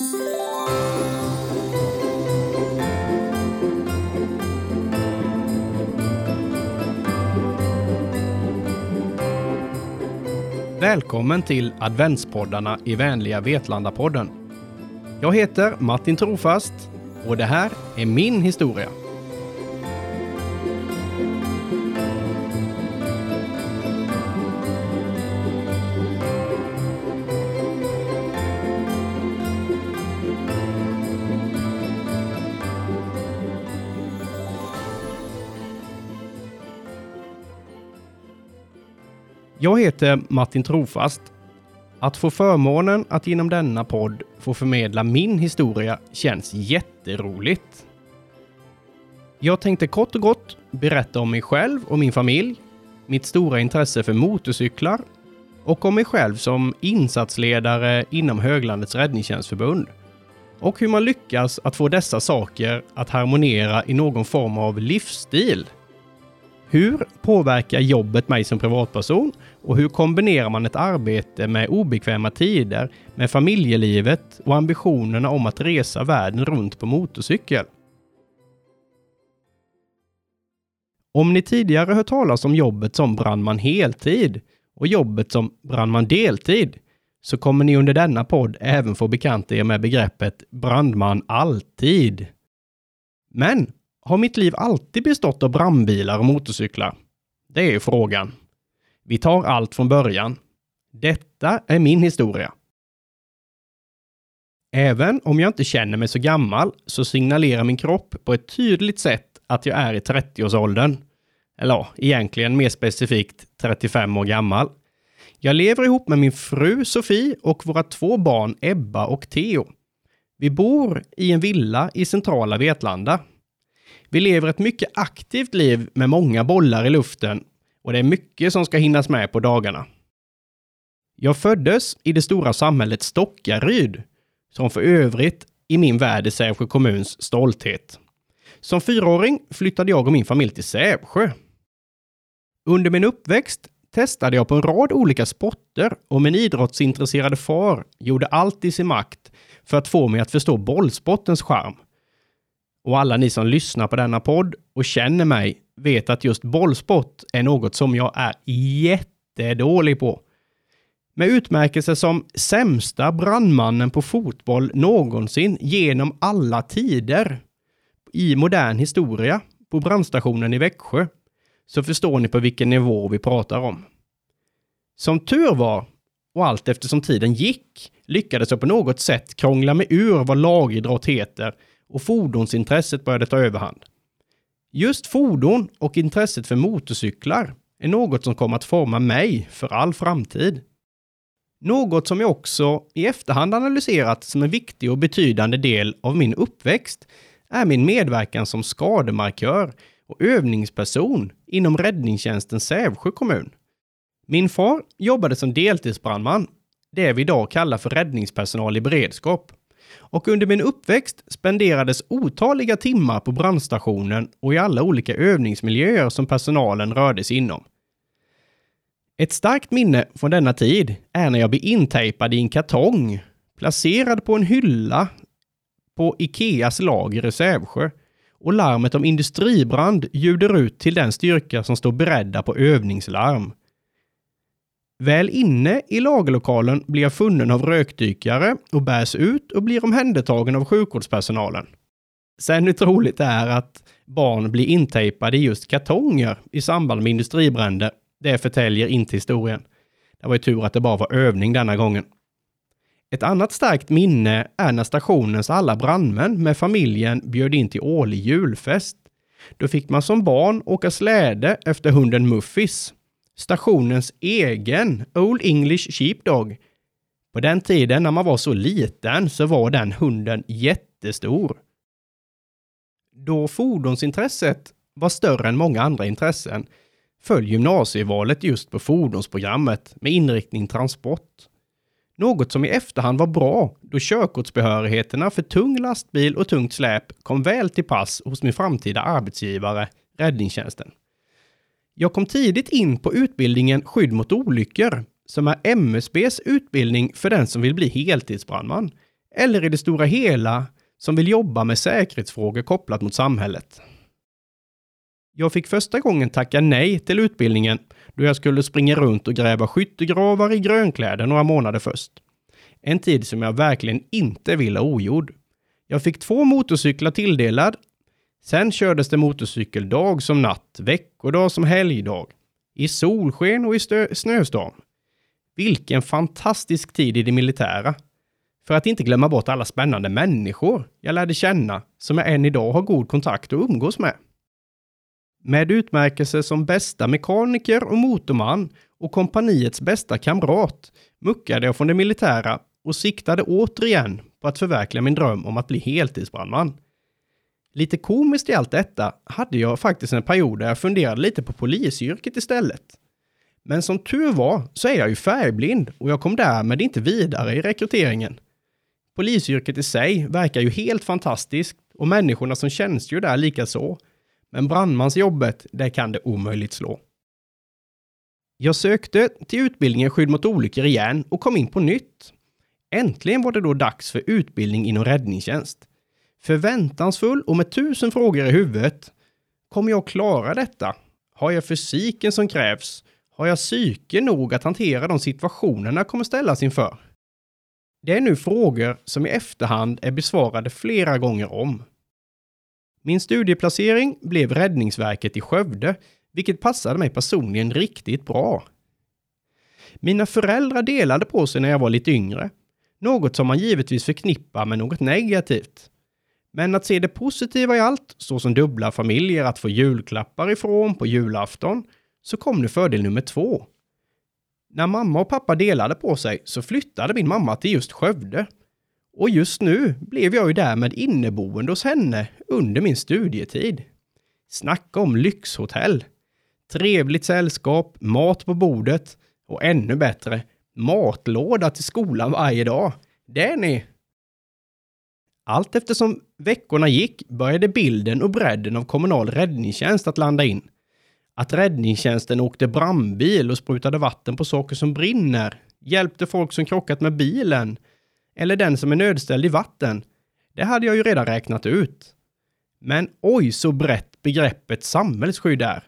Välkommen till adventspoddarna i vänliga Vetlanda-podden. Jag heter Martin Trofast och det här är min historia. Jag heter Martin Trofast. Att få förmånen att genom denna podd få förmedla min historia känns jätteroligt. Jag tänkte kort och gott berätta om mig själv och min familj, mitt stora intresse för motorcyklar och om mig själv som insatsledare inom Höglandets räddningstjänstförbund och hur man lyckas att få dessa saker att harmonera i någon form av livsstil. Hur påverkar jobbet mig som privatperson och hur kombinerar man ett arbete med obekväma tider med familjelivet och ambitionerna om att resa världen runt på motorcykel? Om ni tidigare hört talas om jobbet som brandman heltid och jobbet som brandman deltid så kommer ni under denna podd även få bekanta er med begreppet brandman alltid. Men har mitt liv alltid bestått av brandbilar och motorcyklar? Det är frågan. Vi tar allt från början. Detta är min historia. Även om jag inte känner mig så gammal så signalerar min kropp på ett tydligt sätt att jag är i 30-årsåldern. Eller ja, egentligen mer specifikt 35 år gammal. Jag lever ihop med min fru Sofie och våra två barn Ebba och Theo. Vi bor i en villa i centrala Vetlanda. Vi lever ett mycket aktivt liv med många bollar i luften och det är mycket som ska hinnas med på dagarna. Jag föddes i det stora samhället Stockaryd, som för övrigt i min värld är Sävsjö kommuns stolthet. Som fyraåring flyttade jag och min familj till Sävsjö. Under min uppväxt testade jag på en rad olika sporter och min idrottsintresserade far gjorde allt i sin makt för att få mig att förstå bollsportens charm. Och alla ni som lyssnar på denna podd och känner mig vet att just bollsport är något som jag är jättedålig på. Med utmärkelse som sämsta brandmannen på fotboll någonsin genom alla tider i modern historia på brandstationen i Växjö så förstår ni på vilken nivå vi pratar om. Som tur var, och allt eftersom tiden gick, lyckades jag på något sätt krångla mig ur vad lagidrott heter och fordonsintresset började ta överhand. Just fordon och intresset för motorcyklar är något som kommer att forma mig för all framtid. Något som jag också i efterhand analyserat som en viktig och betydande del av min uppväxt är min medverkan som skademarkör och övningsperson inom räddningstjänsten Sävsjö kommun. Min far jobbade som deltidsbrandman, det vi idag kallar för räddningspersonal i beredskap och under min uppväxt spenderades otaliga timmar på brandstationen och i alla olika övningsmiljöer som personalen rörde sig inom. Ett starkt minne från denna tid är när jag blir intejpad i en kartong, placerad på en hylla på Ikeas lager i Sävsjö och larmet om industribrand ljuder ut till den styrka som står beredda på övningslarm. Väl inne i lagerlokalen blir jag funnen av rökdykare och bärs ut och blir omhändertagen av sjukvårdspersonalen. Sen hur troligt det är att barn blir intejpade i just kartonger i samband med industribränder, det förtäljer inte historien. Det var ju tur att det bara var övning denna gången. Ett annat starkt minne är när stationens alla brandmän med familjen bjöd in till årlig julfest. Då fick man som barn åka släde efter hunden Muffis stationens egen Old English Sheepdog. På den tiden när man var så liten så var den hunden jättestor. Då fordonsintresset var större än många andra intressen föll gymnasievalet just på fordonsprogrammet med inriktning transport. Något som i efterhand var bra då körkortsbehörigheterna för tung lastbil och tungt släp kom väl till pass hos min framtida arbetsgivare, räddningstjänsten. Jag kom tidigt in på utbildningen Skydd mot olyckor, som är MSBs utbildning för den som vill bli heltidsbrandman, eller i det stora hela som vill jobba med säkerhetsfrågor kopplat mot samhället. Jag fick första gången tacka nej till utbildningen då jag skulle springa runt och gräva skyttegravar i grönkläder några månader först. En tid som jag verkligen inte vill ha ogjord. Jag fick två motorcyklar tilldelad. Sen kördes det motorcykel dag som natt, veckodag som helgdag. I solsken och i snöstorm. Vilken fantastisk tid i det militära. För att inte glömma bort alla spännande människor jag lärde känna, som jag än idag har god kontakt och umgås med. Med utmärkelse som bästa mekaniker och motorman och kompaniets bästa kamrat muckade jag från det militära och siktade återigen på att förverkliga min dröm om att bli heltidsbrandman. Lite komiskt i allt detta hade jag faktiskt en period där jag funderade lite på polisyrket istället. Men som tur var så är jag ju färgblind och jag kom därmed inte vidare i rekryteringen. Polisyrket i sig verkar ju helt fantastiskt och människorna som tjänstgör där likaså. Men brandmansjobbet, det kan det omöjligt slå. Jag sökte till utbildningen skydd mot olyckor igen och kom in på nytt. Äntligen var det då dags för utbildning inom räddningstjänst. Förväntansfull och med tusen frågor i huvudet. Kommer jag klara detta? Har jag fysiken som krävs? Har jag psyke nog att hantera de situationerna jag kommer ställas inför? Det är nu frågor som i efterhand är besvarade flera gånger om. Min studieplacering blev Räddningsverket i Skövde, vilket passade mig personligen riktigt bra. Mina föräldrar delade på sig när jag var lite yngre, något som man givetvis förknippar med något negativt. Men att se det positiva i allt, såsom dubbla familjer att få julklappar ifrån på julafton, så kom nu fördel nummer två. När mamma och pappa delade på sig så flyttade min mamma till just Skövde. Och just nu blev jag ju därmed inneboende hos henne under min studietid. Snacka om lyxhotell! Trevligt sällskap, mat på bordet och ännu bättre, matlåda till skolan varje dag. Det är ni! Allt eftersom veckorna gick började bilden och bredden av kommunal räddningstjänst att landa in. Att räddningstjänsten åkte brandbil och sprutade vatten på saker som brinner, hjälpte folk som krockat med bilen, eller den som är nödställd i vatten. Det hade jag ju redan räknat ut. Men oj så brett begreppet samhällsskydd är.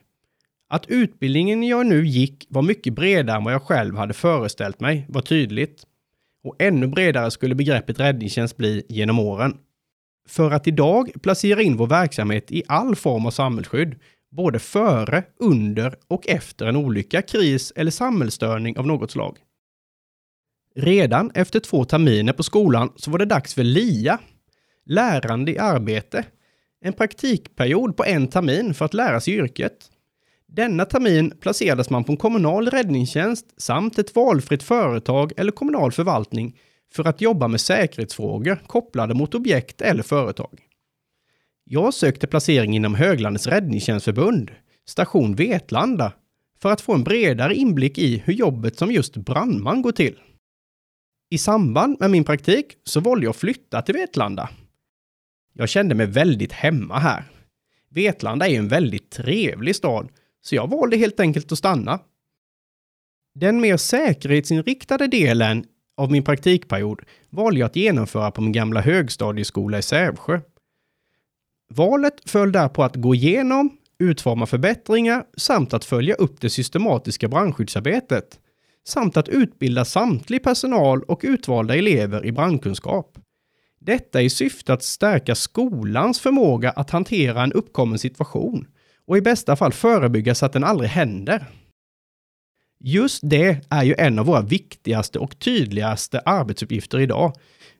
Att utbildningen jag nu gick var mycket bredare än vad jag själv hade föreställt mig var tydligt. Och ännu bredare skulle begreppet räddningstjänst bli genom åren. För att idag placera in vår verksamhet i all form av samhällsskydd både före, under och efter en olycka, kris eller samhällsstörning av något slag. Redan efter två terminer på skolan så var det dags för LIA, lärande i arbete, en praktikperiod på en termin för att lära sig yrket. Denna termin placerades man på en kommunal räddningstjänst samt ett valfritt företag eller kommunal förvaltning för att jobba med säkerhetsfrågor kopplade mot objekt eller företag. Jag sökte placering inom Höglandets räddningstjänstförbund, station Vetlanda, för att få en bredare inblick i hur jobbet som just brandman går till. I samband med min praktik så valde jag att flytta till Vetlanda. Jag kände mig väldigt hemma här. Vetlanda är en väldigt trevlig stad, så jag valde helt enkelt att stanna. Den mer säkerhetsinriktade delen av min praktikperiod valde jag att genomföra på min gamla högstadieskola i Sävsjö. Valet föll där på att gå igenom, utforma förbättringar samt att följa upp det systematiska brandskyddsarbetet samt att utbilda samtlig personal och utvalda elever i brandkunskap. Detta i syfte att stärka skolans förmåga att hantera en uppkommen situation och i bästa fall förebygga så att den aldrig händer. Just det är ju en av våra viktigaste och tydligaste arbetsuppgifter idag,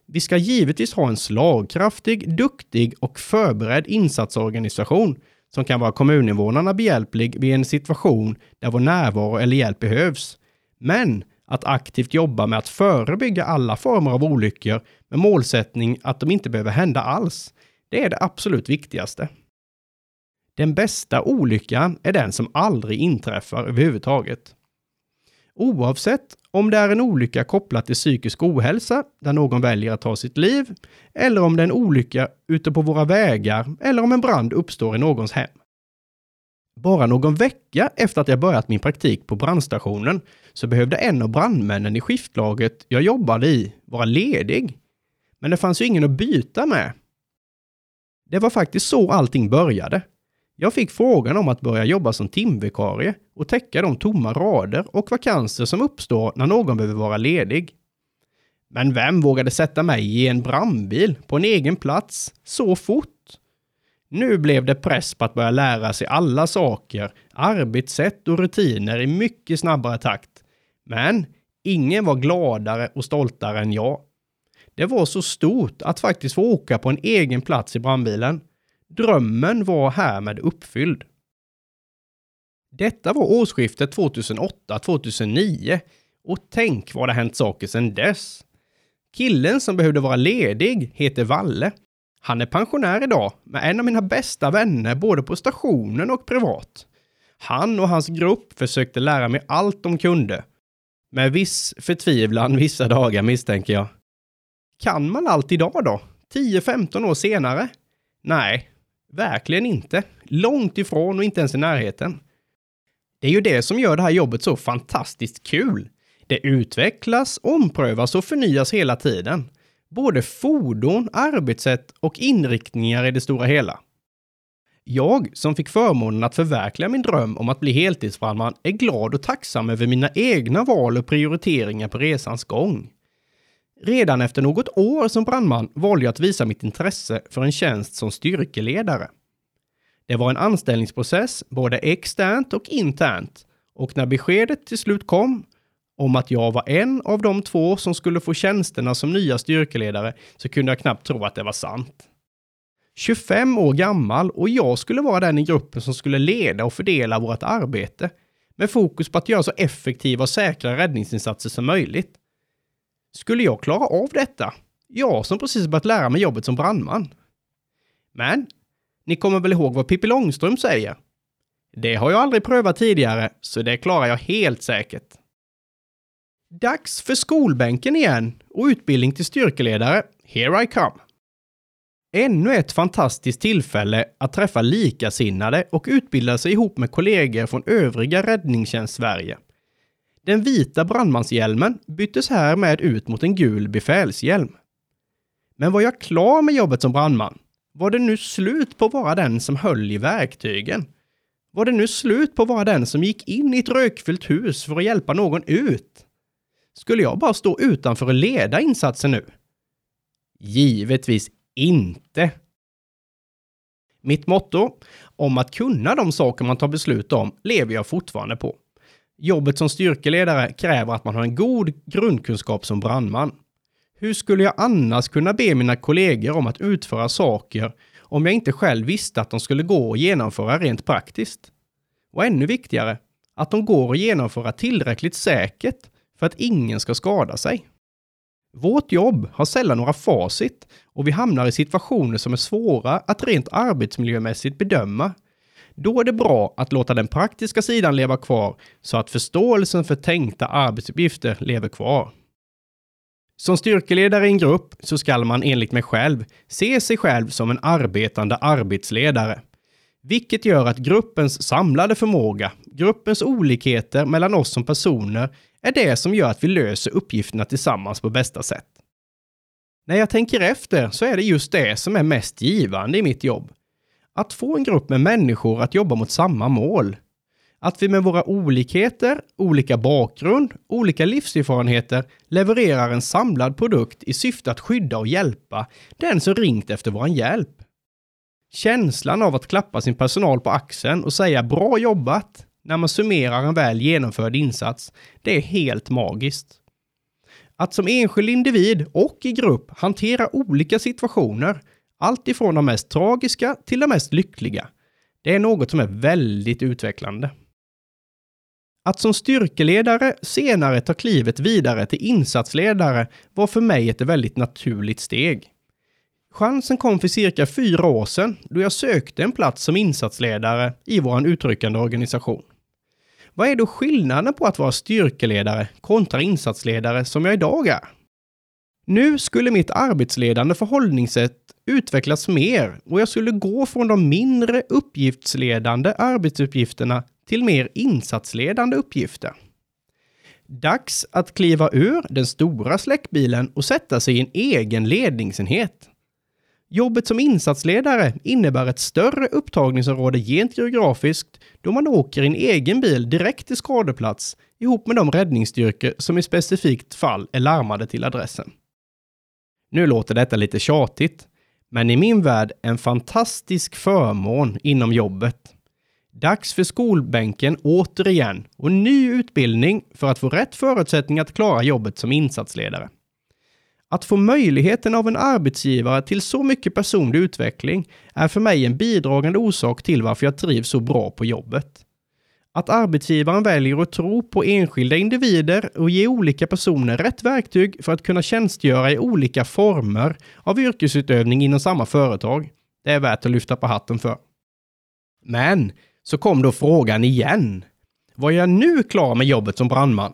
vi ska givetvis ha en slagkraftig, duktig och förberedd insatsorganisation som kan vara kommuninvånarna behjälplig vid en situation där vår närvaro eller hjälp behövs. Men att aktivt jobba med att förebygga alla former av olyckor med målsättning att de inte behöver hända alls, det är det absolut viktigaste. Den bästa olyckan är den som aldrig inträffar överhuvudtaget. Oavsett om det är en olycka kopplat till psykisk ohälsa, där någon väljer att ta sitt liv, eller om det är en olycka ute på våra vägar, eller om en brand uppstår i någons hem. Bara någon vecka efter att jag börjat min praktik på brandstationen så behövde en av brandmännen i skiftlaget jag jobbade i vara ledig. Men det fanns ju ingen att byta med. Det var faktiskt så allting började. Jag fick frågan om att börja jobba som timvikarie och täcka de tomma rader och vakanser som uppstår när någon behöver vara ledig. Men vem vågade sätta mig i en brandbil på en egen plats så fort? Nu blev det press på att börja lära sig alla saker, arbetssätt och rutiner i mycket snabbare takt. Men ingen var gladare och stoltare än jag. Det var så stort att faktiskt få åka på en egen plats i brandbilen. Drömmen var härmed uppfylld. Detta var årsskiftet 2008-2009 och tänk vad det hänt saker sedan dess. Killen som behövde vara ledig heter Valle. Han är pensionär idag, med en av mina bästa vänner både på stationen och privat. Han och hans grupp försökte lära mig allt de kunde. Med viss förtvivlan vissa dagar misstänker jag. Kan man allt idag då? 10-15 år senare? Nej, verkligen inte. Långt ifrån och inte ens i närheten. Det är ju det som gör det här jobbet så fantastiskt kul. Det utvecklas, omprövas och förnyas hela tiden. Både fordon, arbetssätt och inriktningar i det stora hela. Jag, som fick förmånen att förverkliga min dröm om att bli heltidsbrandman, är glad och tacksam över mina egna val och prioriteringar på resans gång. Redan efter något år som brandman valde jag att visa mitt intresse för en tjänst som styrkeledare. Det var en anställningsprocess, både externt och internt, och när beskedet till slut kom om att jag var en av de två som skulle få tjänsterna som nya styrkeledare så kunde jag knappt tro att det var sant. 25 år gammal och jag skulle vara den i gruppen som skulle leda och fördela vårt arbete med fokus på att göra så effektiva och säkra räddningsinsatser som möjligt. Skulle jag klara av detta? Jag som precis börjat lära mig jobbet som brandman. Men, ni kommer väl ihåg vad Pippi Långstrump säger? Det har jag aldrig prövat tidigare, så det klarar jag helt säkert. Dags för skolbänken igen och utbildning till styrkeledare. Here I come! Ännu ett fantastiskt tillfälle att träffa likasinnade och utbilda sig ihop med kollegor från övriga räddningstjänst Sverige. Den vita brandmanshjälmen byttes härmed ut mot en gul befälshjälm. Men var jag klar med jobbet som brandman? Var det nu slut på att vara den som höll i verktygen? Var det nu slut på att vara den som gick in i ett rökfyllt hus för att hjälpa någon ut? Skulle jag bara stå utanför och leda insatsen nu? Givetvis inte. Mitt motto om att kunna de saker man tar beslut om lever jag fortfarande på. Jobbet som styrkeledare kräver att man har en god grundkunskap som brandman. Hur skulle jag annars kunna be mina kollegor om att utföra saker om jag inte själv visste att de skulle gå att genomföra rent praktiskt? Och ännu viktigare, att de går att genomföra tillräckligt säkert för att ingen ska skada sig. Vårt jobb har sällan några facit och vi hamnar i situationer som är svåra att rent arbetsmiljömässigt bedöma. Då är det bra att låta den praktiska sidan leva kvar så att förståelsen för tänkta arbetsuppgifter lever kvar. Som styrkeledare i en grupp så skall man enligt mig själv se sig själv som en arbetande arbetsledare. Vilket gör att gruppens samlade förmåga, gruppens olikheter mellan oss som personer är det som gör att vi löser uppgifterna tillsammans på bästa sätt. När jag tänker efter så är det just det som är mest givande i mitt jobb. Att få en grupp med människor att jobba mot samma mål. Att vi med våra olikheter, olika bakgrund, olika livserfarenheter levererar en samlad produkt i syfte att skydda och hjälpa den som ringt efter vår hjälp. Känslan av att klappa sin personal på axeln och säga bra jobbat när man summerar en väl genomförd insats, det är helt magiskt. Att som enskild individ och i grupp hantera olika situationer, allt ifrån de mest tragiska till de mest lyckliga, det är något som är väldigt utvecklande. Att som styrkeledare senare ta klivet vidare till insatsledare var för mig ett väldigt naturligt steg. Chansen kom för cirka fyra år sedan då jag sökte en plats som insatsledare i vår utryckande organisation. Vad är då skillnaden på att vara styrkeledare kontra insatsledare som jag idag är? Nu skulle mitt arbetsledande förhållningssätt utvecklas mer och jag skulle gå från de mindre uppgiftsledande arbetsuppgifterna till mer insatsledande uppgifter. Dags att kliva ur den stora släckbilen och sätta sig i en egen ledningsenhet. Jobbet som insatsledare innebär ett större upptagningsområde gent geografiskt då man åker i en egen bil direkt till skadeplats ihop med de räddningsstyrkor som i specifikt fall är larmade till adressen. Nu låter detta lite tjatigt, men i min värld en fantastisk förmån inom jobbet. Dags för skolbänken återigen och ny utbildning för att få rätt förutsättningar att klara jobbet som insatsledare. Att få möjligheten av en arbetsgivare till så mycket personlig utveckling är för mig en bidragande orsak till varför jag trivs så bra på jobbet. Att arbetsgivaren väljer att tro på enskilda individer och ge olika personer rätt verktyg för att kunna tjänstgöra i olika former av yrkesutövning inom samma företag, det är värt att lyfta på hatten för. Men så kom då frågan igen. Var jag nu klar med jobbet som brandman?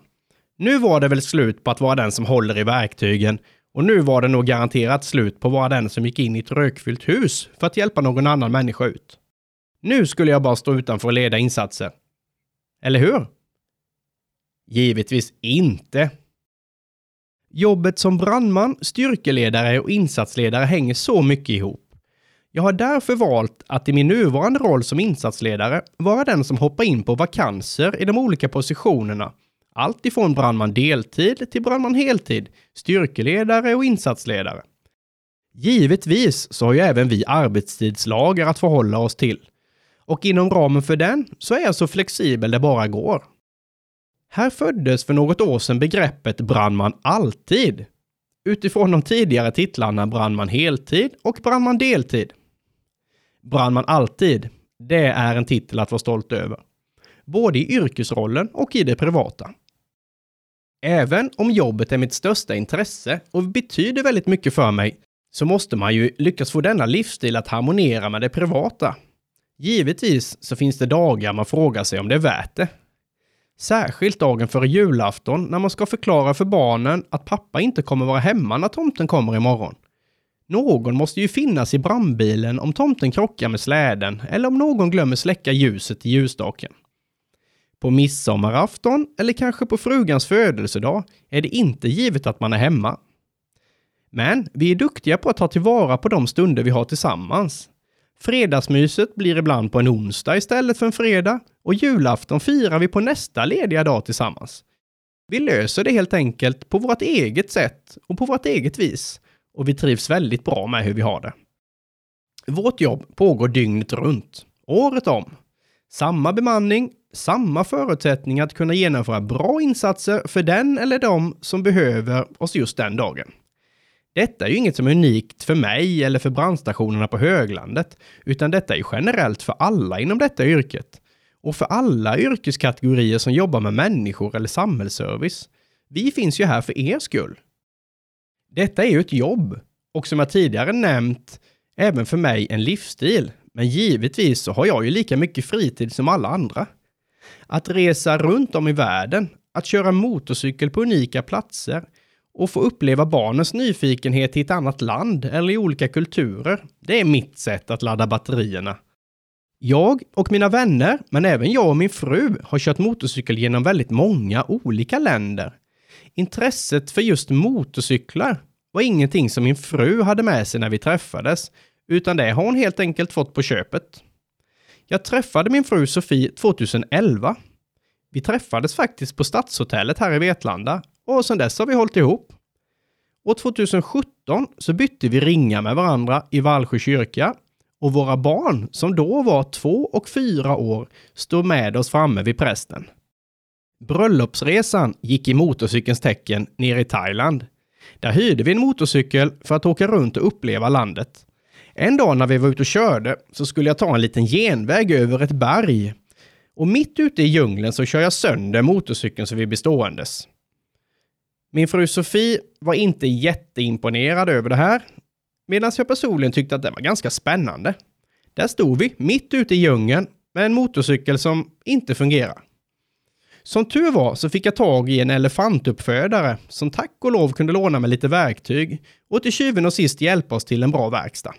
Nu var det väl slut på att vara den som håller i verktygen och nu var det nog garanterat slut på att vara den som gick in i ett rökfyllt hus för att hjälpa någon annan människa ut. Nu skulle jag bara stå utanför och leda insatser. Eller hur? Givetvis inte. Jobbet som brandman, styrkeledare och insatsledare hänger så mycket ihop. Jag har därför valt att i min nuvarande roll som insatsledare vara den som hoppar in på vakanser i de olika positionerna. Allt ifrån brandman deltid till brandman heltid, styrkeledare och insatsledare. Givetvis så har ju även vi arbetstidslagar att förhålla oss till. Och inom ramen för den så är jag så flexibel det bara går. Här föddes för något år sedan begreppet brandman alltid. Utifrån de tidigare titlarna brandman heltid och brandman deltid. Brandman alltid, det är en titel att vara stolt över. Både i yrkesrollen och i det privata. Även om jobbet är mitt största intresse och betyder väldigt mycket för mig, så måste man ju lyckas få denna livsstil att harmonera med det privata. Givetvis så finns det dagar man frågar sig om det är värt det. Särskilt dagen före julafton när man ska förklara för barnen att pappa inte kommer vara hemma när tomten kommer imorgon. Någon måste ju finnas i brandbilen om tomten krockar med släden eller om någon glömmer släcka ljuset i ljusstaken. På midsommarafton eller kanske på frugans födelsedag är det inte givet att man är hemma. Men vi är duktiga på att ta tillvara på de stunder vi har tillsammans. Fredagsmyset blir ibland på en onsdag istället för en fredag och julafton firar vi på nästa lediga dag tillsammans. Vi löser det helt enkelt på vårt eget sätt och på vårt eget vis och vi trivs väldigt bra med hur vi har det. Vårt jobb pågår dygnet runt, året om. Samma bemanning, samma förutsättningar att kunna genomföra bra insatser för den eller de som behöver oss just den dagen. Detta är ju inget som är unikt för mig eller för brandstationerna på höglandet, utan detta är generellt för alla inom detta yrket och för alla yrkeskategorier som jobbar med människor eller samhällsservice. Vi finns ju här för er skull. Detta är ju ett jobb och som jag tidigare nämnt, även för mig en livsstil. Men givetvis så har jag ju lika mycket fritid som alla andra. Att resa runt om i världen, att köra motorcykel på unika platser och få uppleva barnens nyfikenhet i ett annat land eller i olika kulturer, det är mitt sätt att ladda batterierna. Jag och mina vänner, men även jag och min fru, har kört motorcykel genom väldigt många olika länder. Intresset för just motorcyklar var ingenting som min fru hade med sig när vi träffades, utan det har hon helt enkelt fått på köpet. Jag träffade min fru Sofie 2011. Vi träffades faktiskt på Stadshotellet här i Vetlanda och sedan dess har vi hållit ihop. År 2017 så bytte vi ringar med varandra i Vallsjö kyrka och våra barn, som då var två och fyra år, stod med oss framme vid prästen. Bröllopsresan gick i motorcykelns tecken ner i Thailand. Där hyrde vi en motorcykel för att åka runt och uppleva landet. En dag när vi var ute och körde så skulle jag ta en liten genväg över ett berg. Och mitt ute i djungeln så kör jag sönder motorcykeln så vi blir ståendes. Min fru Sofie var inte jätteimponerad över det här, medan jag personligen tyckte att det var ganska spännande. Där stod vi, mitt ute i djungeln, med en motorcykel som inte fungerar. Som tur var så fick jag tag i en elefantuppfödare som tack och lov kunde låna mig lite verktyg och till syvende och sist hjälpa oss till en bra verkstad.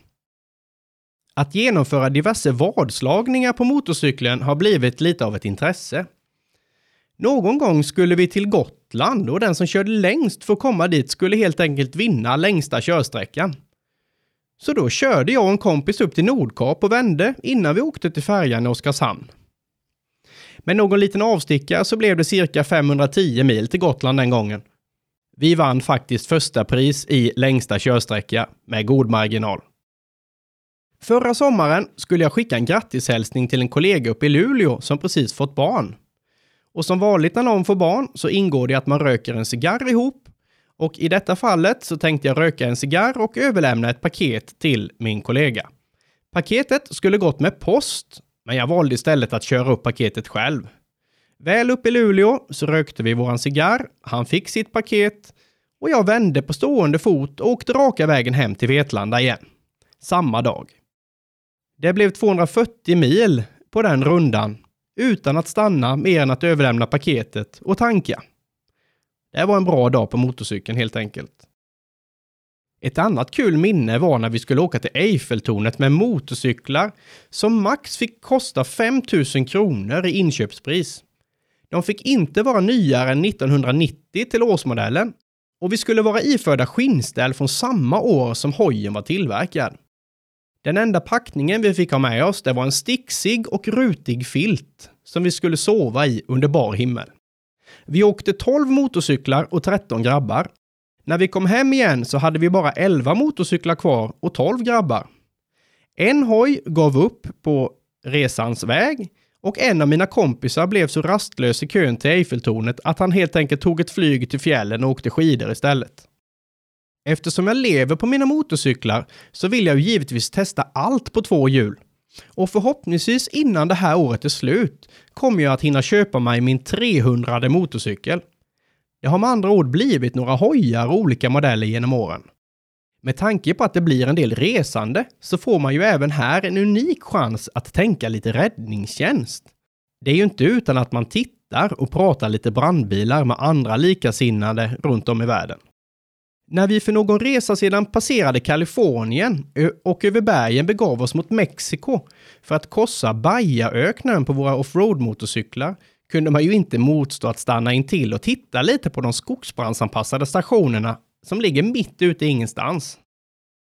Att genomföra diverse vadslagningar på motorcykeln har blivit lite av ett intresse. Någon gång skulle vi till Gotland och den som körde längst för att komma dit skulle helt enkelt vinna längsta körsträckan. Så då körde jag och en kompis upp till Nordkap och vände innan vi åkte till färjan i Oskarshamn. Med någon liten avstickare så blev det cirka 510 mil till Gotland den gången. Vi vann faktiskt första pris i längsta körsträcka med god marginal. Förra sommaren skulle jag skicka en grattishälsning till en kollega uppe i Luleå som precis fått barn. Och som vanligt när någon får barn så ingår det att man röker en cigarr ihop. Och i detta fallet så tänkte jag röka en cigarr och överlämna ett paket till min kollega. Paketet skulle gått med post, men jag valde istället att köra upp paketet själv. Väl uppe i Luleå så rökte vi våran cigarr, han fick sitt paket och jag vände på stående fot och åkte raka vägen hem till Vetlanda igen. Samma dag. Det blev 240 mil på den rundan utan att stanna mer än att överlämna paketet och tanka. Det var en bra dag på motorcykeln helt enkelt. Ett annat kul minne var när vi skulle åka till Eiffeltornet med motorcyklar som max fick kosta 5000 kronor i inköpspris. De fick inte vara nyare än 1990 till årsmodellen och vi skulle vara iförda skinnställ från samma år som hojen var tillverkad. Den enda packningen vi fick ha med oss, det var en sticksig och rutig filt som vi skulle sova i under bar himmel. Vi åkte 12 motorcyklar och 13 grabbar. När vi kom hem igen så hade vi bara 11 motorcyklar kvar och 12 grabbar. En hoj gav upp på resans väg och en av mina kompisar blev så rastlös i kön till Eiffeltornet att han helt enkelt tog ett flyg till fjällen och åkte skidor istället. Eftersom jag lever på mina motorcyklar så vill jag ju givetvis testa allt på två hjul. Och förhoppningsvis innan det här året är slut kommer jag att hinna köpa mig min 300 motorcykel. Det har med andra ord blivit några hojar och olika modeller genom åren. Med tanke på att det blir en del resande så får man ju även här en unik chans att tänka lite räddningstjänst. Det är ju inte utan att man tittar och pratar lite brandbilar med andra likasinnade runt om i världen. När vi för någon resa sedan passerade Kalifornien och över bergen begav oss mot Mexiko för att korsa Bajaöknen på våra offroad-motorcyklar kunde man ju inte motstå att stanna in till och titta lite på de skogsbrandsanpassade stationerna som ligger mitt ute i ingenstans.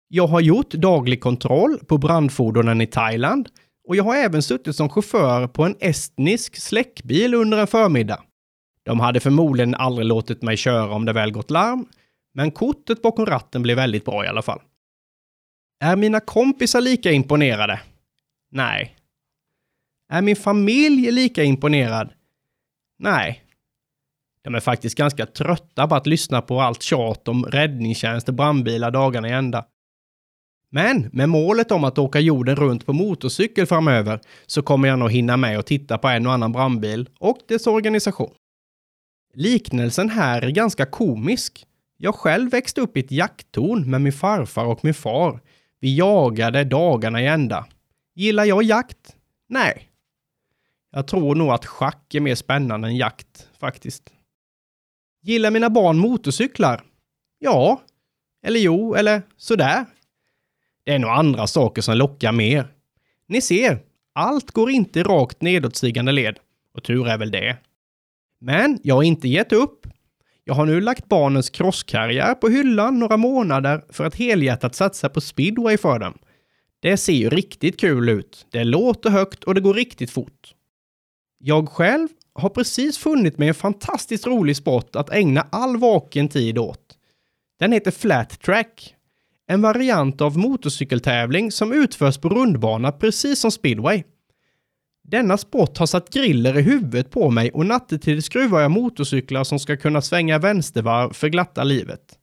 Jag har gjort daglig kontroll på brandfordonen i Thailand och jag har även suttit som chaufför på en estnisk släckbil under en förmiddag. De hade förmodligen aldrig låtit mig köra om det väl gått larm, men kortet bakom ratten blev väldigt bra i alla fall. Är mina kompisar lika imponerade? Nej. Är min familj lika imponerad? Nej. De är faktiskt ganska trötta på att lyssna på allt tjat om räddningstjänst och brandbilar dagarna i ända. Men med målet om att åka jorden runt på motorcykel framöver så kommer jag nog hinna med att titta på en och annan brandbil och dess organisation. Liknelsen här är ganska komisk jag själv växte upp i ett jakttorn med min farfar och min far. Vi jagade dagarna i ända. Gillar jag jakt? Nej. Jag tror nog att schack är mer spännande än jakt, faktiskt. Gillar mina barn motorcyklar? Ja. Eller jo, eller sådär. Det är nog andra saker som lockar mer. Ni ser, allt går inte rakt nedåtstigande led. Och tur är väl det. Men jag har inte gett upp. Jag har nu lagt barnens crosskarriär på hyllan några månader för att helhjärtat satsa på speedway för dem. Det ser ju riktigt kul ut. Det låter högt och det går riktigt fort. Jag själv har precis funnit mig en fantastiskt rolig sport att ägna all vaken tid åt. Den heter Flat Track. En variant av motorcykeltävling som utförs på rundbana precis som speedway. Denna sport har satt griller i huvudet på mig och nattetid skruvar jag motorcyklar som ska kunna svänga vänstervarv för glatta livet.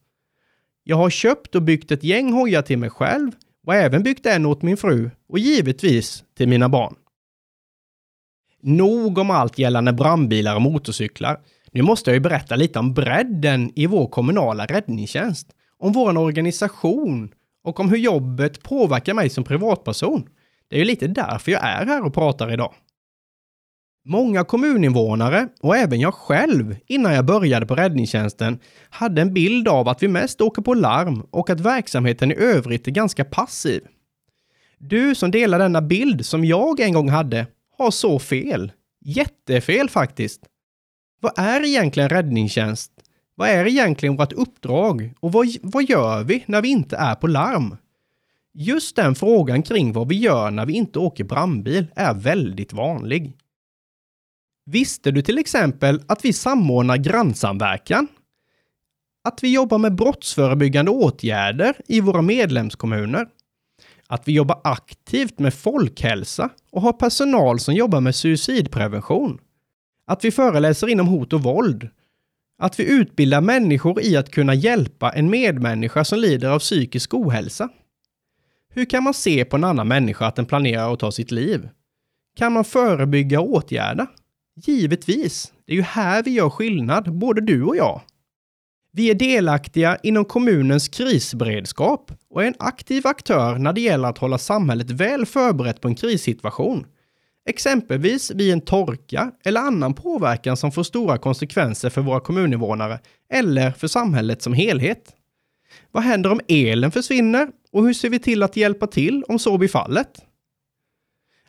Jag har köpt och byggt ett gäng hojar till mig själv och även byggt en åt min fru och givetvis till mina barn. Nog om allt gällande brandbilar och motorcyklar. Nu måste jag ju berätta lite om bredden i vår kommunala räddningstjänst, om vår organisation och om hur jobbet påverkar mig som privatperson. Det är ju lite därför jag är här och pratar idag. Många kommuninvånare och även jag själv innan jag började på räddningstjänsten hade en bild av att vi mest åker på larm och att verksamheten i övrigt är ganska passiv. Du som delar denna bild som jag en gång hade har så fel. Jättefel faktiskt. Vad är egentligen räddningstjänst? Vad är egentligen vårt uppdrag? Och vad, vad gör vi när vi inte är på larm? Just den frågan kring vad vi gör när vi inte åker brandbil är väldigt vanlig. Visste du till exempel att vi samordnar grannsamverkan? Att vi jobbar med brottsförebyggande åtgärder i våra medlemskommuner? Att vi jobbar aktivt med folkhälsa och har personal som jobbar med suicidprevention? Att vi föreläser inom hot och våld? Att vi utbildar människor i att kunna hjälpa en medmänniska som lider av psykisk ohälsa? Hur kan man se på en annan människa att den planerar att ta sitt liv? Kan man förebygga och åtgärda? Givetvis. Det är ju här vi gör skillnad, både du och jag. Vi är delaktiga inom kommunens krisberedskap och är en aktiv aktör när det gäller att hålla samhället väl förberett på en krissituation. Exempelvis vid en torka eller annan påverkan som får stora konsekvenser för våra kommuninvånare eller för samhället som helhet. Vad händer om elen försvinner och hur ser vi till att hjälpa till om så blir fallet?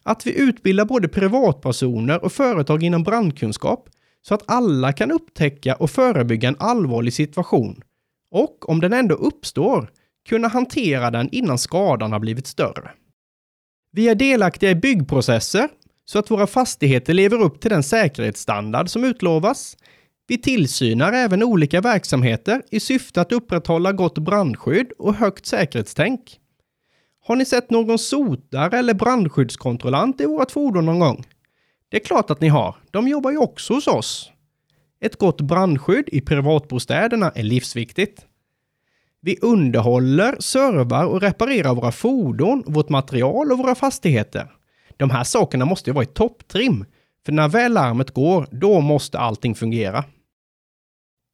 Att vi utbildar både privatpersoner och företag inom brandkunskap så att alla kan upptäcka och förebygga en allvarlig situation och om den ändå uppstår kunna hantera den innan skadan har blivit större. Vi är delaktiga i byggprocesser så att våra fastigheter lever upp till den säkerhetsstandard som utlovas. Vi tillsynar även olika verksamheter i syfte att upprätthålla gott brandskydd och högt säkerhetstänk. Har ni sett någon sotare eller brandskyddskontrollant i vårt fordon någon gång? Det är klart att ni har. De jobbar ju också hos oss. Ett gott brandskydd i privatbostäderna är livsviktigt. Vi underhåller, servar och reparerar våra fordon, vårt material och våra fastigheter. De här sakerna måste ju vara i topptrim, för när väl larmet går, då måste allting fungera.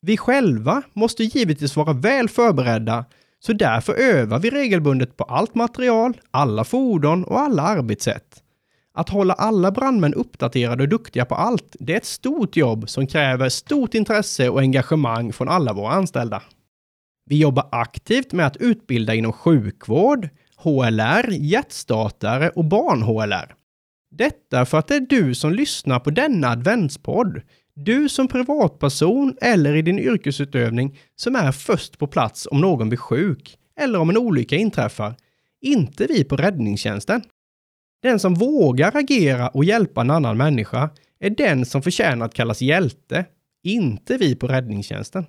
Vi själva måste givetvis vara väl förberedda, så därför övar vi regelbundet på allt material, alla fordon och alla arbetssätt. Att hålla alla brandmän uppdaterade och duktiga på allt, det är ett stort jobb som kräver stort intresse och engagemang från alla våra anställda. Vi jobbar aktivt med att utbilda inom sjukvård, HLR, hjärtstartare och barn-HLR. Detta för att det är du som lyssnar på denna adventspodd, du som privatperson eller i din yrkesutövning som är först på plats om någon blir sjuk eller om en olycka inträffar, inte vi på räddningstjänsten. Den som vågar agera och hjälpa en annan människa är den som förtjänar att kallas hjälte, inte vi på räddningstjänsten.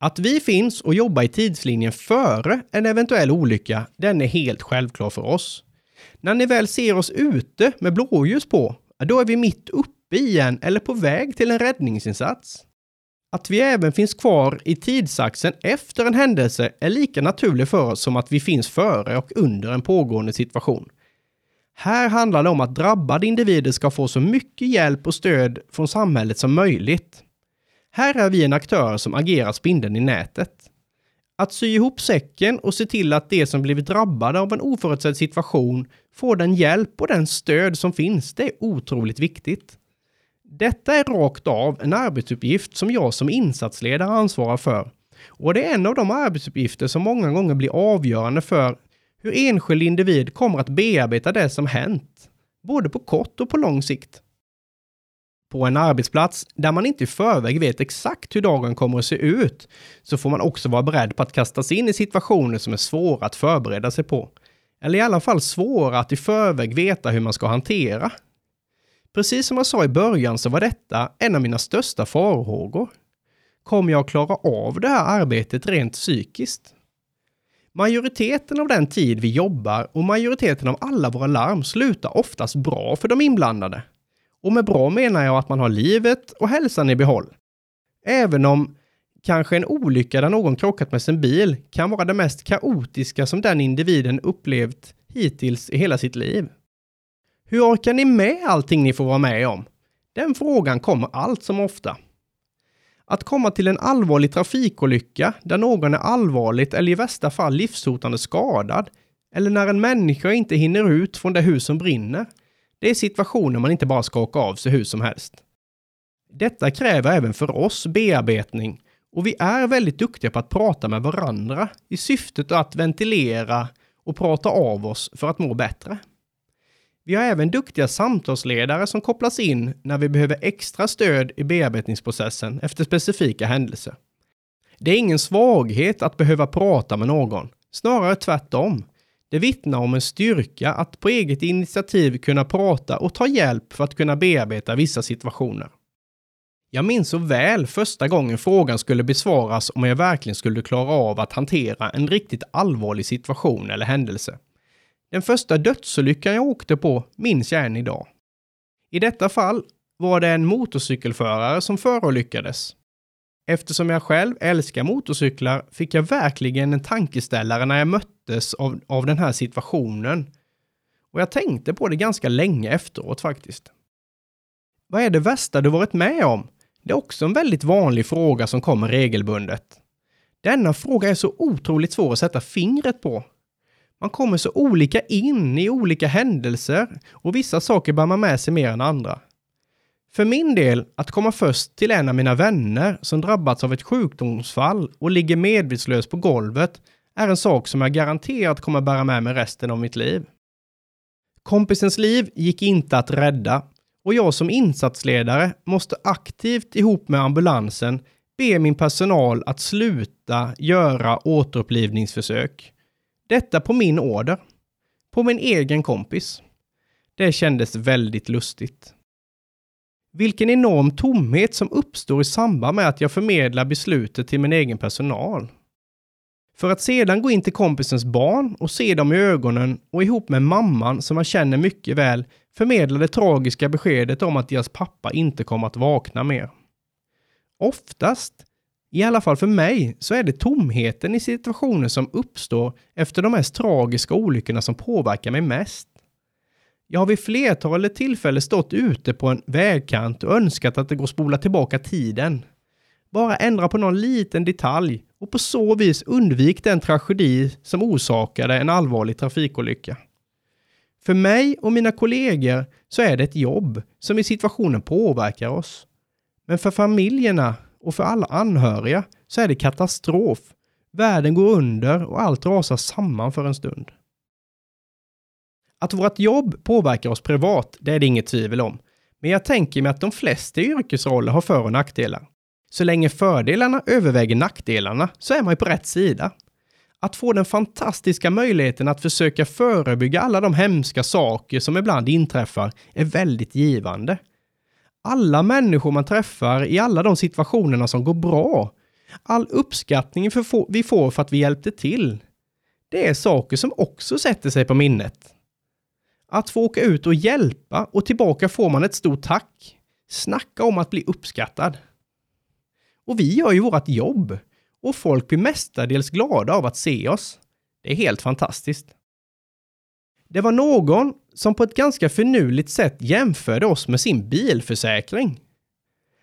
Att vi finns och jobbar i tidslinjen före en eventuell olycka, den är helt självklar för oss. När ni väl ser oss ute med blåljus på, då är vi mitt uppe Bien eller på väg till en räddningsinsats. Att vi även finns kvar i tidsaxeln efter en händelse är lika naturligt för oss som att vi finns före och under en pågående situation. Här handlar det om att drabbade individer ska få så mycket hjälp och stöd från samhället som möjligt. Här är vi en aktör som agerar spindeln i nätet. Att sy ihop säcken och se till att de som blivit drabbade av en oförutsedd situation får den hjälp och den stöd som finns, det är otroligt viktigt. Detta är rakt av en arbetsuppgift som jag som insatsledare ansvarar för. Och det är en av de arbetsuppgifter som många gånger blir avgörande för hur enskild individ kommer att bearbeta det som hänt, både på kort och på lång sikt. På en arbetsplats där man inte i förväg vet exakt hur dagen kommer att se ut, så får man också vara beredd på att kastas in i situationer som är svåra att förbereda sig på. Eller i alla fall svåra att i förväg veta hur man ska hantera. Precis som jag sa i början så var detta en av mina största farhågor. Kommer jag klara av det här arbetet rent psykiskt? Majoriteten av den tid vi jobbar och majoriteten av alla våra larm slutar oftast bra för de inblandade. Och med bra menar jag att man har livet och hälsan i behåll. Även om kanske en olycka där någon krockat med sin bil kan vara det mest kaotiska som den individen upplevt hittills i hela sitt liv. Hur orkar ni med allting ni får vara med om? Den frågan kommer allt som ofta. Att komma till en allvarlig trafikolycka där någon är allvarligt eller i värsta fall livshotande skadad, eller när en människa inte hinner ut från det hus som brinner, det är situationer man inte bara ska åka av sig hur som helst. Detta kräver även för oss bearbetning och vi är väldigt duktiga på att prata med varandra i syftet att ventilera och prata av oss för att må bättre. Vi har även duktiga samtalsledare som kopplas in när vi behöver extra stöd i bearbetningsprocessen efter specifika händelser. Det är ingen svaghet att behöva prata med någon, snarare tvärtom. Det vittnar om en styrka att på eget initiativ kunna prata och ta hjälp för att kunna bearbeta vissa situationer. Jag minns så väl första gången frågan skulle besvaras om jag verkligen skulle klara av att hantera en riktigt allvarlig situation eller händelse. Den första dödsolyckan jag åkte på minns jag än idag. I detta fall var det en motorcykelförare som förolyckades. Eftersom jag själv älskar motorcyklar fick jag verkligen en tankeställare när jag möttes av, av den här situationen. Och jag tänkte på det ganska länge efteråt faktiskt. Vad är det värsta du varit med om? Det är också en väldigt vanlig fråga som kommer regelbundet. Denna fråga är så otroligt svår att sätta fingret på. Man kommer så olika in i olika händelser och vissa saker bär man med sig mer än andra. För min del, att komma först till en av mina vänner som drabbats av ett sjukdomsfall och ligger medvetslös på golvet är en sak som jag garanterat kommer bära med mig resten av mitt liv. Kompisens liv gick inte att rädda och jag som insatsledare måste aktivt ihop med ambulansen be min personal att sluta göra återupplivningsförsök. Detta på min order. På min egen kompis. Det kändes väldigt lustigt. Vilken enorm tomhet som uppstår i samband med att jag förmedlar beslutet till min egen personal. För att sedan gå in till kompisens barn och se dem i ögonen och ihop med mamman som jag känner mycket väl förmedla det tragiska beskedet om att deras pappa inte kommer att vakna mer. Oftast, i alla fall för mig, så är det tomheten i situationer som uppstår efter de mest tragiska olyckorna som påverkar mig mest. Jag har vid flertalet tillfällen stått ute på en vägkant och önskat att det går att spola tillbaka tiden. Bara ändra på någon liten detalj och på så vis undvik den tragedi som orsakade en allvarlig trafikolycka. För mig och mina kollegor så är det ett jobb som i situationen påverkar oss. Men för familjerna och för alla anhöriga så är det katastrof. Världen går under och allt rasar samman för en stund. Att vårt jobb påverkar oss privat, det är det inget tvivel om. Men jag tänker mig att de flesta yrkesroller har för och nackdelar. Så länge fördelarna överväger nackdelarna så är man ju på rätt sida. Att få den fantastiska möjligheten att försöka förebygga alla de hemska saker som ibland inträffar är väldigt givande. Alla människor man träffar i alla de situationerna som går bra, all uppskattning vi får för att vi hjälpte till, det är saker som också sätter sig på minnet. Att få åka ut och hjälpa och tillbaka får man ett stort tack. Snacka om att bli uppskattad. Och vi gör ju vårt jobb och folk blir mestadels glada av att se oss. Det är helt fantastiskt. Det var någon som på ett ganska förnuligt sätt jämförde oss med sin bilförsäkring.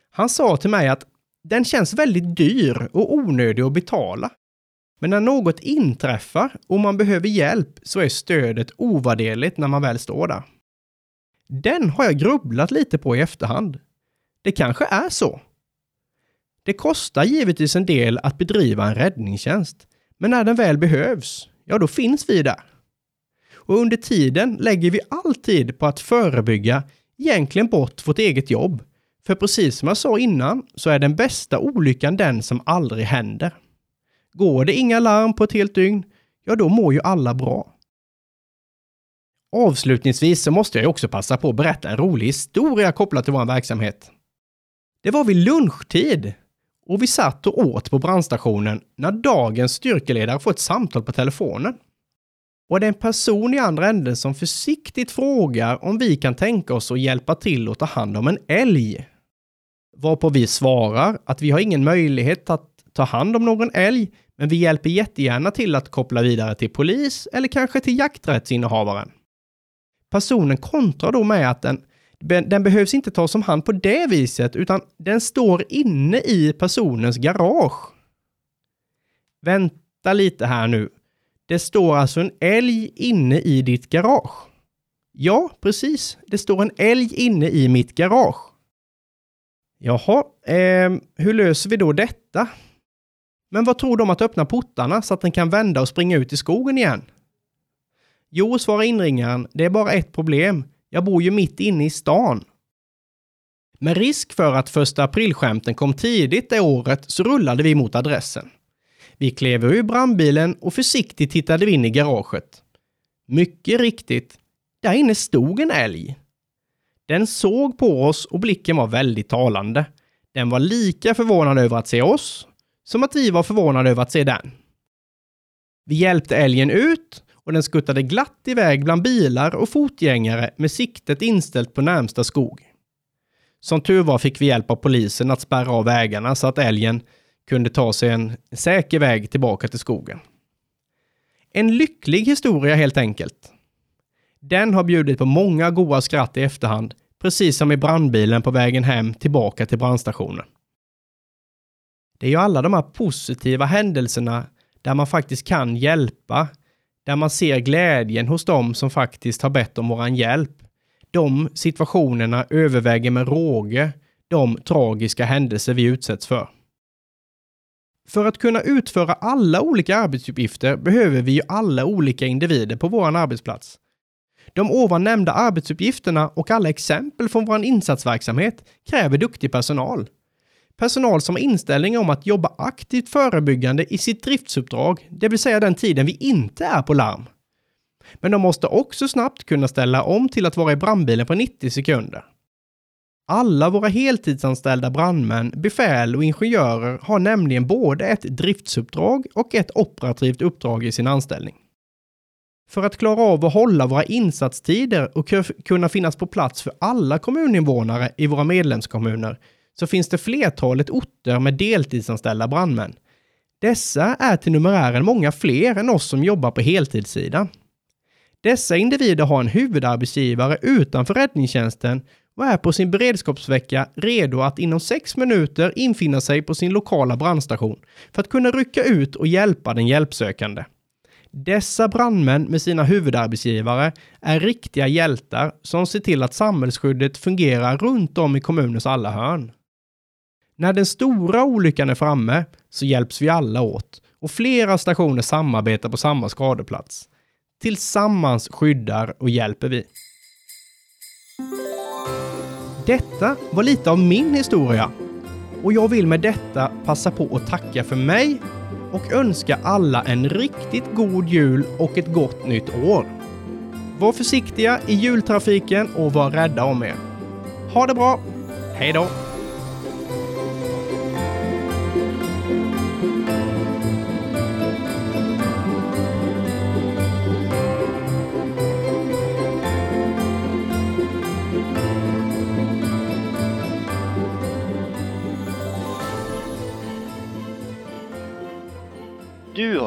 Han sa till mig att den känns väldigt dyr och onödig att betala. Men när något inträffar och man behöver hjälp så är stödet ovärderligt när man väl står där. Den har jag grubblat lite på i efterhand. Det kanske är så. Det kostar givetvis en del att bedriva en räddningstjänst, men när den väl behövs, ja då finns vi där. Och under tiden lägger vi alltid på att förebygga, egentligen bort vårt eget jobb. För precis som jag sa innan så är den bästa olyckan den som aldrig händer. Går det inga larm på ett helt dygn, ja då mår ju alla bra. Avslutningsvis så måste jag också passa på att berätta en rolig historia kopplat till vår verksamhet. Det var vid lunchtid och vi satt och åt på brandstationen när dagens styrkeledare får ett samtal på telefonen. Och det är en person i andra änden som försiktigt frågar om vi kan tänka oss att hjälpa till att ta hand om en älg. Varpå vi svarar att vi har ingen möjlighet att ta hand om någon älg, men vi hjälper jättegärna till att koppla vidare till polis eller kanske till jakträttsinnehavaren. Personen kontrar då med att den den behövs inte tas om hand på det viset, utan den står inne i personens garage. Vänta lite här nu. Det står alltså en älg inne i ditt garage. Ja, precis. Det står en älg inne i mitt garage. Jaha, eh, hur löser vi då detta? Men vad tror du om att öppna portarna så att den kan vända och springa ut i skogen igen? Jo, svarar inringaren, det är bara ett problem. Jag bor ju mitt inne i stan. Med risk för att första aprilskämten kom tidigt det året så rullade vi mot adressen. Vi klev ur brandbilen och försiktigt tittade vi in i garaget. Mycket riktigt, där inne stod en älg. Den såg på oss och blicken var väldigt talande. Den var lika förvånad över att se oss som att vi var förvånade över att se den. Vi hjälpte älgen ut och den skuttade glatt iväg bland bilar och fotgängare med siktet inställt på närmsta skog. Som tur var fick vi hjälp av polisen att spärra av vägarna så att älgen kunde ta sig en säker väg tillbaka till skogen. En lycklig historia helt enkelt. Den har bjudit på många goa skratt i efterhand, precis som i brandbilen på vägen hem tillbaka till brandstationen. Det är ju alla de här positiva händelserna där man faktiskt kan hjälpa, där man ser glädjen hos dem som faktiskt har bett om våran hjälp. De situationerna överväger med råge de tragiska händelser vi utsätts för. För att kunna utföra alla olika arbetsuppgifter behöver vi ju alla olika individer på vår arbetsplats. De ovan nämnda arbetsuppgifterna och alla exempel från vår insatsverksamhet kräver duktig personal. Personal som har inställning om att jobba aktivt förebyggande i sitt driftsuppdrag, det vill säga den tiden vi inte är på larm. Men de måste också snabbt kunna ställa om till att vara i brandbilen på 90 sekunder. Alla våra heltidsanställda brandmän, befäl och ingenjörer har nämligen både ett driftsuppdrag och ett operativt uppdrag i sin anställning. För att klara av att hålla våra insatstider och kunna finnas på plats för alla kommuninvånare i våra medlemskommuner så finns det flertalet orter med deltidsanställda brandmän. Dessa är till numerären många fler än oss som jobbar på heltidssidan. Dessa individer har en huvudarbetsgivare utanför räddningstjänsten och är på sin beredskapsvecka redo att inom sex minuter infinna sig på sin lokala brandstation för att kunna rycka ut och hjälpa den hjälpsökande. Dessa brandmän med sina huvudarbetsgivare är riktiga hjältar som ser till att samhällsskyddet fungerar runt om i kommunens alla hörn. När den stora olyckan är framme så hjälps vi alla åt och flera stationer samarbetar på samma skadeplats. Tillsammans skyddar och hjälper vi. Detta var lite av min historia och jag vill med detta passa på att tacka för mig och önska alla en riktigt god jul och ett gott nytt år. Var försiktiga i jultrafiken och var rädda om er. Ha det bra! Hej då!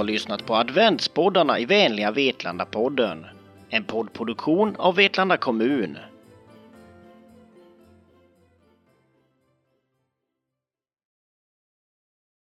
Har lyssnat på adventspoddarna i vänliga Vetlanda-podden. En poddproduktion av Vetlanda kommun.